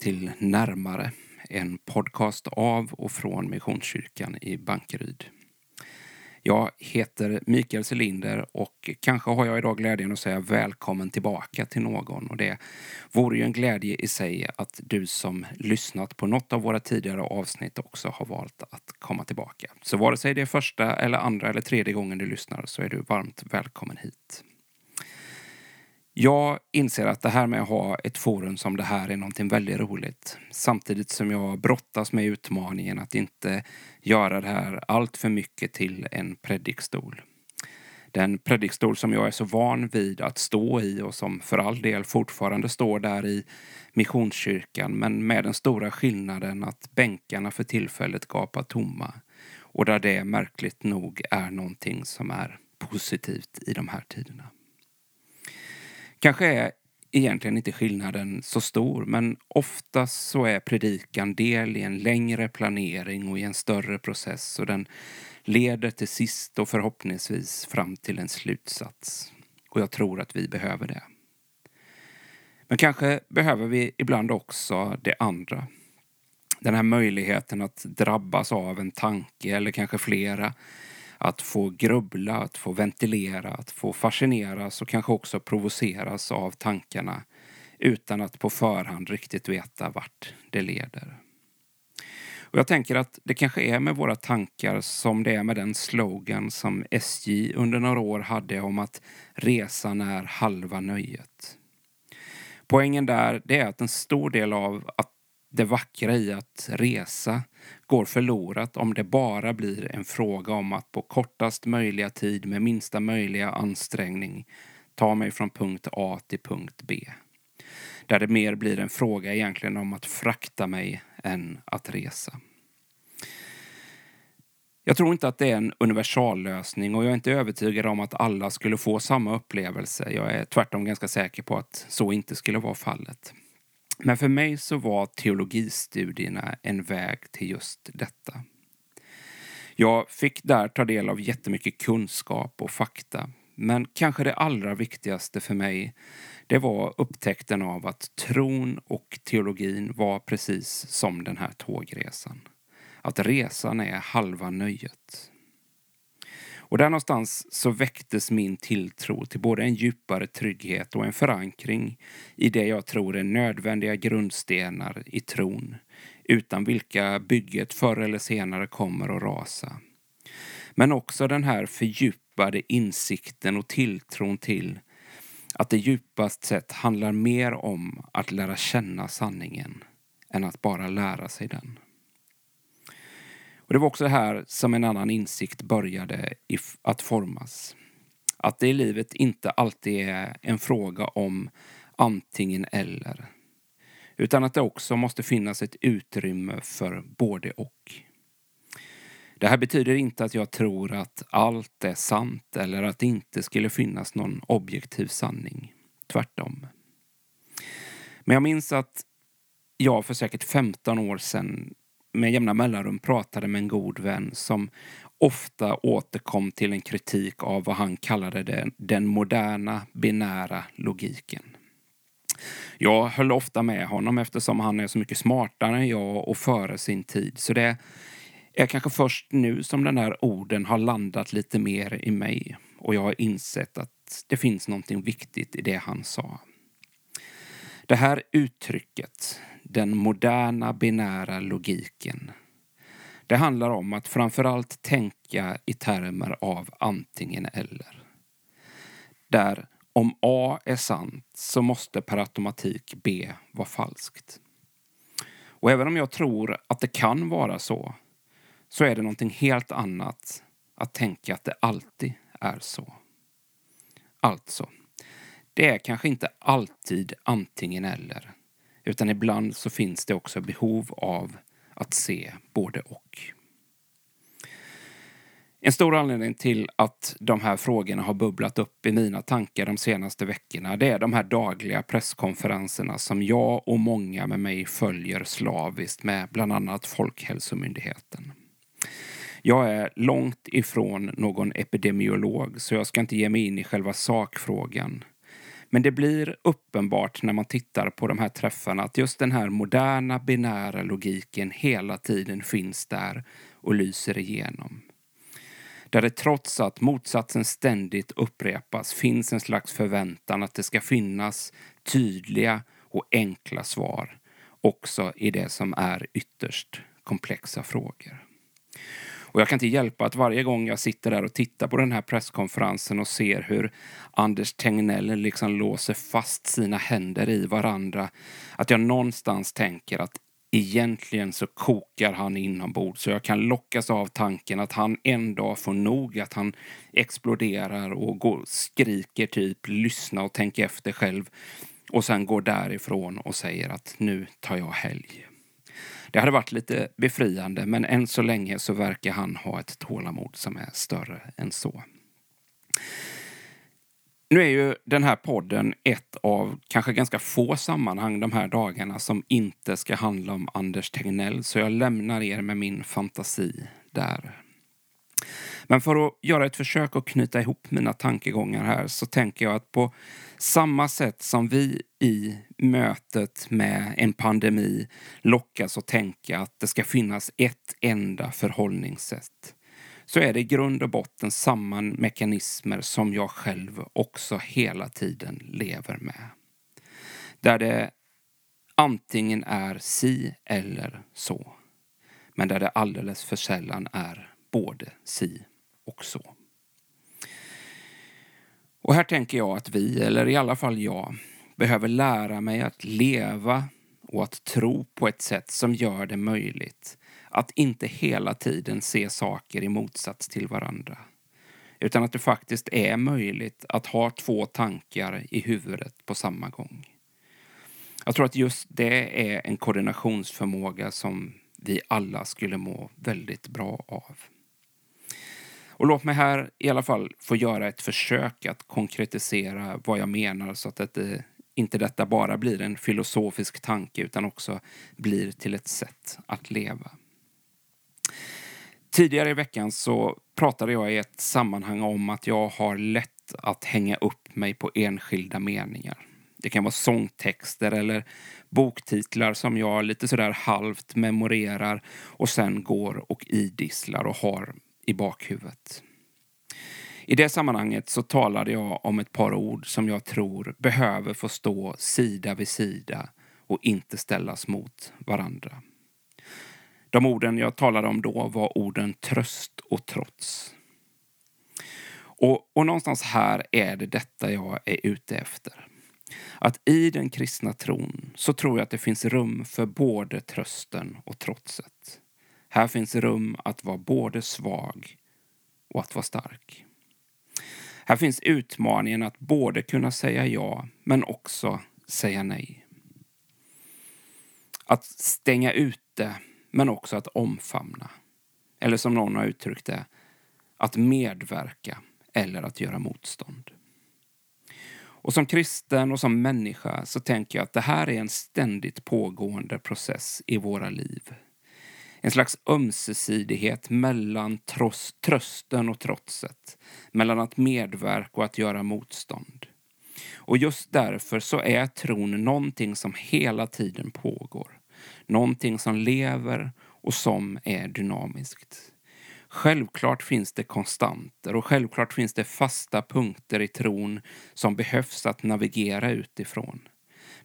till Närmare, en podcast av och från Missionskyrkan i Bankeryd. Jag heter Mikael Selinder och kanske har jag idag glädjen att säga välkommen tillbaka till någon. Och det vore ju en glädje i sig att du som lyssnat på något av våra tidigare avsnitt också har valt att komma tillbaka. Så vare sig det är första eller andra eller tredje gången du lyssnar så är du varmt välkommen hit. Jag inser att det här med att ha ett forum som det här är någonting väldigt roligt. Samtidigt som jag brottas med utmaningen att inte göra det här allt för mycket till en predikstol. Den predikstol som jag är så van vid att stå i och som för all del fortfarande står där i Missionskyrkan men med den stora skillnaden att bänkarna för tillfället gapar tomma och där det märkligt nog är någonting som är positivt i de här tiderna. Kanske är egentligen inte skillnaden så stor, men oftast så är predikan del i en längre planering och i en större process och den leder till sist och förhoppningsvis fram till en slutsats. Och jag tror att vi behöver det. Men kanske behöver vi ibland också det andra. Den här möjligheten att drabbas av en tanke eller kanske flera att få grubbla, att få ventilera, att få fascineras och kanske också provoceras av tankarna utan att på förhand riktigt veta vart det leder. Och jag tänker att det kanske är med våra tankar som det är med den slogan som SJ under några år hade om att resan är halva nöjet. Poängen där det är att en stor del av att det vackra i att resa går förlorat om det bara blir en fråga om att på kortast möjliga tid med minsta möjliga ansträngning ta mig från punkt A till punkt B. Där det mer blir en fråga egentligen om att frakta mig än att resa. Jag tror inte att det är en universallösning och jag är inte övertygad om att alla skulle få samma upplevelse. Jag är tvärtom ganska säker på att så inte skulle vara fallet. Men för mig så var teologistudierna en väg till just detta. Jag fick där ta del av jättemycket kunskap och fakta. Men kanske det allra viktigaste för mig, det var upptäckten av att tron och teologin var precis som den här tågresan. Att resan är halva nöjet. Och där någonstans så väcktes min tilltro till både en djupare trygghet och en förankring i det jag tror är nödvändiga grundstenar i tron, utan vilka bygget förr eller senare kommer att rasa. Men också den här fördjupade insikten och tilltron till att det djupast sett handlar mer om att lära känna sanningen än att bara lära sig den. Och det var också här som en annan insikt började att formas. Att det i livet inte alltid är en fråga om antingen eller. Utan att det också måste finnas ett utrymme för både och. Det här betyder inte att jag tror att allt är sant eller att det inte skulle finnas någon objektiv sanning. Tvärtom. Men jag minns att jag för säkert 15 år sedan med jämna mellanrum pratade med en god vän som ofta återkom till en kritik av vad han kallade den, den moderna binära logiken. Jag höll ofta med honom eftersom han är så mycket smartare än jag och före sin tid. Så det är kanske först nu som den här orden har landat lite mer i mig och jag har insett att det finns någonting viktigt i det han sa. Det här uttrycket, den moderna binära logiken. Det handlar om att framförallt tänka i termer av antingen eller. Där om A är sant så måste per automatik B vara falskt. Och även om jag tror att det kan vara så, så är det någonting helt annat att tänka att det alltid är så. Alltså, det är kanske inte alltid antingen eller. Utan ibland så finns det också behov av att se både och. En stor anledning till att de här frågorna har bubblat upp i mina tankar de senaste veckorna det är de här dagliga presskonferenserna som jag och många med mig följer slaviskt med bland annat Folkhälsomyndigheten. Jag är långt ifrån någon epidemiolog så jag ska inte ge mig in i själva sakfrågan. Men det blir uppenbart när man tittar på de här träffarna att just den här moderna binära logiken hela tiden finns där och lyser igenom. Där det trots att motsatsen ständigt upprepas finns en slags förväntan att det ska finnas tydliga och enkla svar också i det som är ytterst komplexa frågor. Och jag kan inte hjälpa att varje gång jag sitter där och tittar på den här presskonferensen och ser hur Anders Tegnell liksom låser fast sina händer i varandra, att jag någonstans tänker att egentligen så kokar han inombords. Så jag kan lockas av tanken att han en dag får nog, att han exploderar och går, skriker typ lyssna och tänk efter själv. Och sen går därifrån och säger att nu tar jag helg. Det hade varit lite befriande, men än så länge så verkar han ha ett tålamod som är större än så. Nu är ju den här podden ett av kanske ganska få sammanhang de här dagarna som inte ska handla om Anders Tegnell, så jag lämnar er med min fantasi där. Men för att göra ett försök att knyta ihop mina tankegångar här så tänker jag att på samma sätt som vi i mötet med en pandemi lockas att tänka att det ska finnas ett enda förhållningssätt så är det i grund och botten samma mekanismer som jag själv också hela tiden lever med. Där det antingen är si eller så. Men där det alldeles för sällan är både si och så. Och här tänker jag att vi, eller i alla fall jag, behöver lära mig att leva och att tro på ett sätt som gör det möjligt att inte hela tiden se saker i motsats till varandra. Utan att det faktiskt är möjligt att ha två tankar i huvudet på samma gång. Jag tror att just det är en koordinationsförmåga som vi alla skulle må väldigt bra av. Och låt mig här i alla fall få göra ett försök att konkretisera vad jag menar så att det, inte detta bara blir en filosofisk tanke utan också blir till ett sätt att leva. Tidigare i veckan så pratade jag i ett sammanhang om att jag har lätt att hänga upp mig på enskilda meningar. Det kan vara sångtexter eller boktitlar som jag lite sådär halvt memorerar och sen går och idisslar och har i bakhuvudet. I det sammanhanget så talade jag om ett par ord som jag tror behöver få stå sida vid sida och inte ställas mot varandra. De orden jag talade om då var orden tröst och trots. Och, och någonstans här är det detta jag är ute efter. Att i den kristna tron så tror jag att det finns rum för både trösten och trotset. Här finns rum att vara både svag och att vara stark. Här finns utmaningen att både kunna säga ja, men också säga nej. Att stänga ute, men också att omfamna. Eller som någon har uttryckt det, att medverka eller att göra motstånd. Och som kristen och som människa så tänker jag att det här är en ständigt pågående process i våra liv. En slags ömsesidighet mellan tross, trösten och trotset. Mellan att medverka och att göra motstånd. Och just därför så är tron någonting som hela tiden pågår. Någonting som lever och som är dynamiskt. Självklart finns det konstanter och självklart finns det fasta punkter i tron som behövs att navigera utifrån.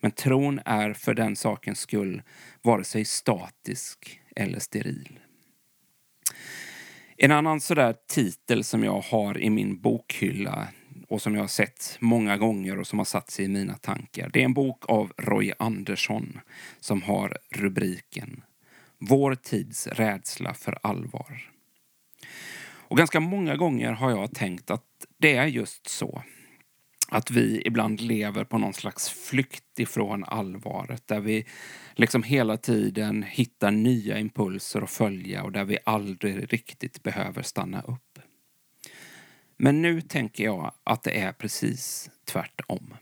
Men tron är för den sakens skull vare sig statisk eller steril. En annan sådär titel som jag har i min bokhylla och som jag har sett många gånger och som har satt sig i mina tankar. Det är en bok av Roy Andersson som har rubriken Vår tids rädsla för allvar. Och ganska många gånger har jag tänkt att det är just så att vi ibland lever på någon slags flykt ifrån allvaret. Där vi liksom hela tiden hittar nya impulser att följa och där vi aldrig riktigt behöver stanna upp. Men nu tänker jag att det är precis tvärtom.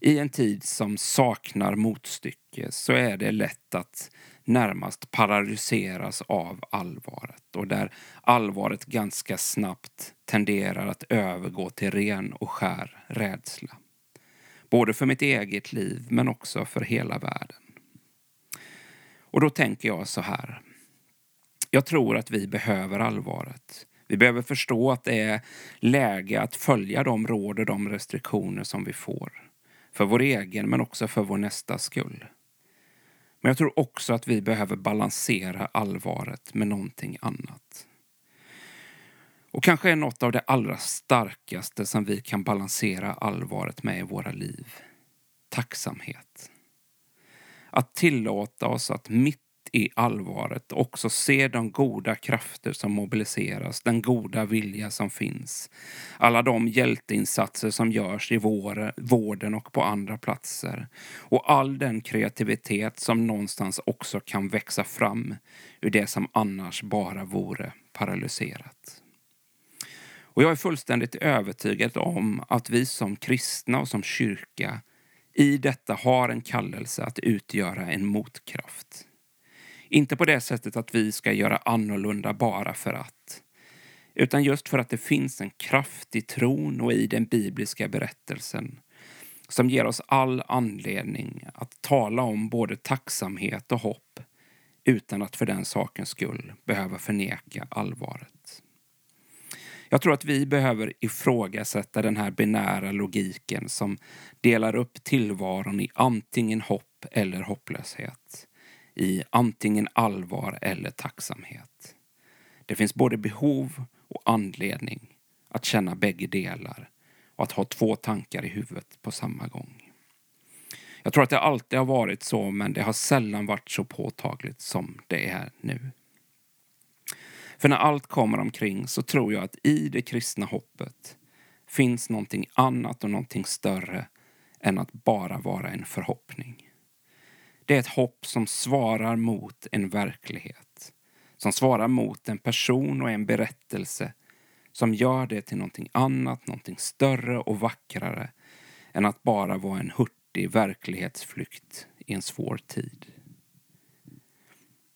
I en tid som saknar motstycke så är det lätt att närmast paralyseras av allvaret och där allvaret ganska snabbt tenderar att övergå till ren och skär rädsla. Både för mitt eget liv men också för hela världen. Och då tänker jag så här. Jag tror att vi behöver allvaret. Vi behöver förstå att det är läge att följa de råd och de restriktioner som vi får. För vår egen men också för vår nästa skull. Men jag tror också att vi behöver balansera allvaret med någonting annat. Och kanske är något av det allra starkaste som vi kan balansera allvaret med i våra liv tacksamhet. Att tillåta oss att mitt i allvaret också se de goda krafter som mobiliseras, den goda vilja som finns. Alla de hjälteinsatser som görs i vården och på andra platser. Och all den kreativitet som någonstans också kan växa fram ur det som annars bara vore paralyserat. Och jag är fullständigt övertygad om att vi som kristna och som kyrka i detta har en kallelse att utgöra en motkraft. Inte på det sättet att vi ska göra annorlunda bara för att. Utan just för att det finns en kraft i tron och i den bibliska berättelsen som ger oss all anledning att tala om både tacksamhet och hopp utan att för den sakens skull behöva förneka allvaret. Jag tror att vi behöver ifrågasätta den här binära logiken som delar upp tillvaron i antingen hopp eller hopplöshet i antingen allvar eller tacksamhet. Det finns både behov och anledning att känna bägge delar och att ha två tankar i huvudet på samma gång. Jag tror att det alltid har varit så, men det har sällan varit så påtagligt som det är nu. För när allt kommer omkring så tror jag att i det kristna hoppet finns någonting annat och någonting större än att bara vara en förhoppning. Det är ett hopp som svarar mot en verklighet. Som svarar mot en person och en berättelse som gör det till någonting annat, någonting större och vackrare än att bara vara en hurtig verklighetsflykt i en svår tid.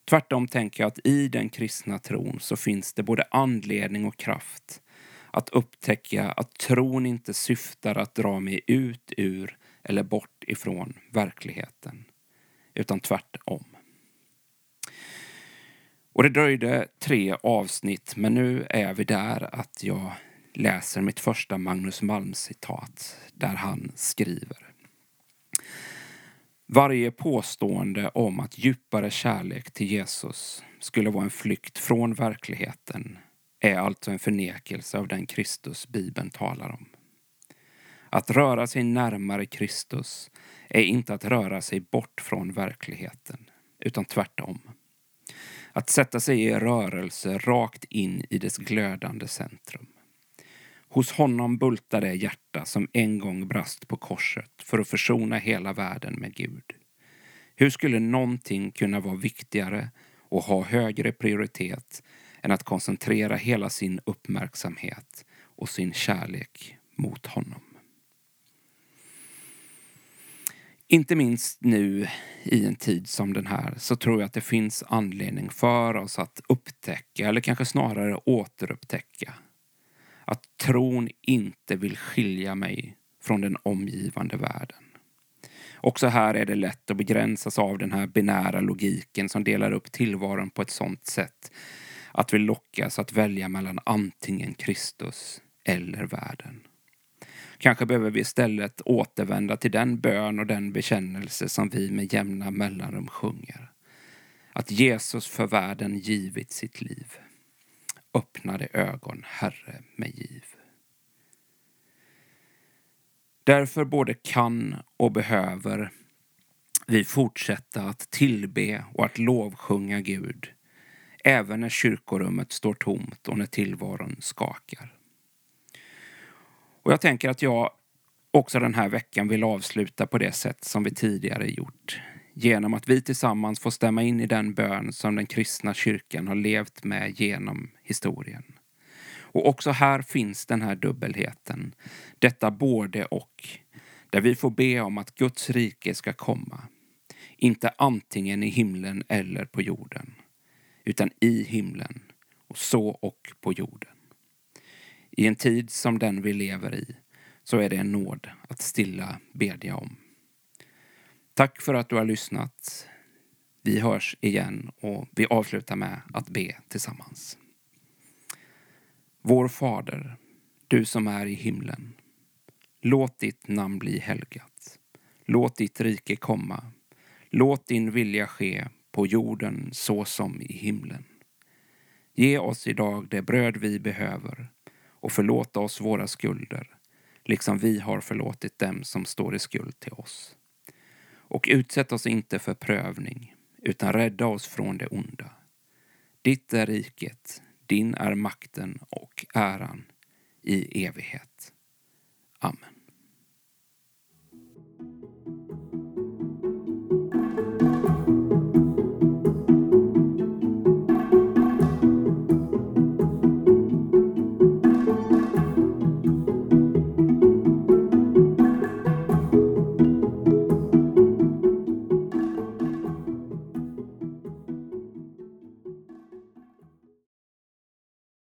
Tvärtom tänker jag att i den kristna tron så finns det både anledning och kraft att upptäcka att tron inte syftar att dra mig ut ur eller bort ifrån verkligheten utan tvärtom. Och det dröjde tre avsnitt, men nu är vi där att jag läser mitt första Magnus Malm-citat där han skriver. Varje påstående om att djupare kärlek till Jesus skulle vara en flykt från verkligheten är alltså en förnekelse av den Kristus Bibeln talar om. Att röra sig närmare Kristus är inte att röra sig bort från verkligheten, utan tvärtom. Att sätta sig i rörelse rakt in i dess glödande centrum. Hos honom bultar det hjärta som en gång brast på korset för att försona hela världen med Gud. Hur skulle någonting kunna vara viktigare och ha högre prioritet än att koncentrera hela sin uppmärksamhet och sin kärlek mot honom? Inte minst nu i en tid som den här så tror jag att det finns anledning för oss att upptäcka, eller kanske snarare återupptäcka, att tron inte vill skilja mig från den omgivande världen. Också här är det lätt att begränsas av den här binära logiken som delar upp tillvaron på ett sådant sätt att vi lockas att välja mellan antingen Kristus eller världen. Kanske behöver vi istället återvända till den bön och den bekännelse som vi med jämna mellanrum sjunger. Att Jesus för världen givit sitt liv. Öppnade ögon, Herre, med giv. Därför både kan och behöver vi fortsätta att tillbe och att lovsjunga Gud även när kyrkorummet står tomt och när tillvaron skakar. Och jag tänker att jag också den här veckan vill avsluta på det sätt som vi tidigare gjort. Genom att vi tillsammans får stämma in i den bön som den kristna kyrkan har levt med genom historien. Och också här finns den här dubbelheten. Detta både och. Där vi får be om att Guds rike ska komma. Inte antingen i himlen eller på jorden. Utan i himlen och så och på jorden. I en tid som den vi lever i så är det en nåd att stilla bedja om. Tack för att du har lyssnat. Vi hörs igen och vi avslutar med att be tillsammans. Vår Fader, du som är i himlen. Låt ditt namn bli helgat. Låt ditt rike komma. Låt din vilja ske på jorden så som i himlen. Ge oss idag det bröd vi behöver och förlåta oss våra skulder, liksom vi har förlåtit dem som står i skuld till oss. Och utsätt oss inte för prövning, utan rädda oss från det onda. Ditt är riket, din är makten och äran i evighet. Amen.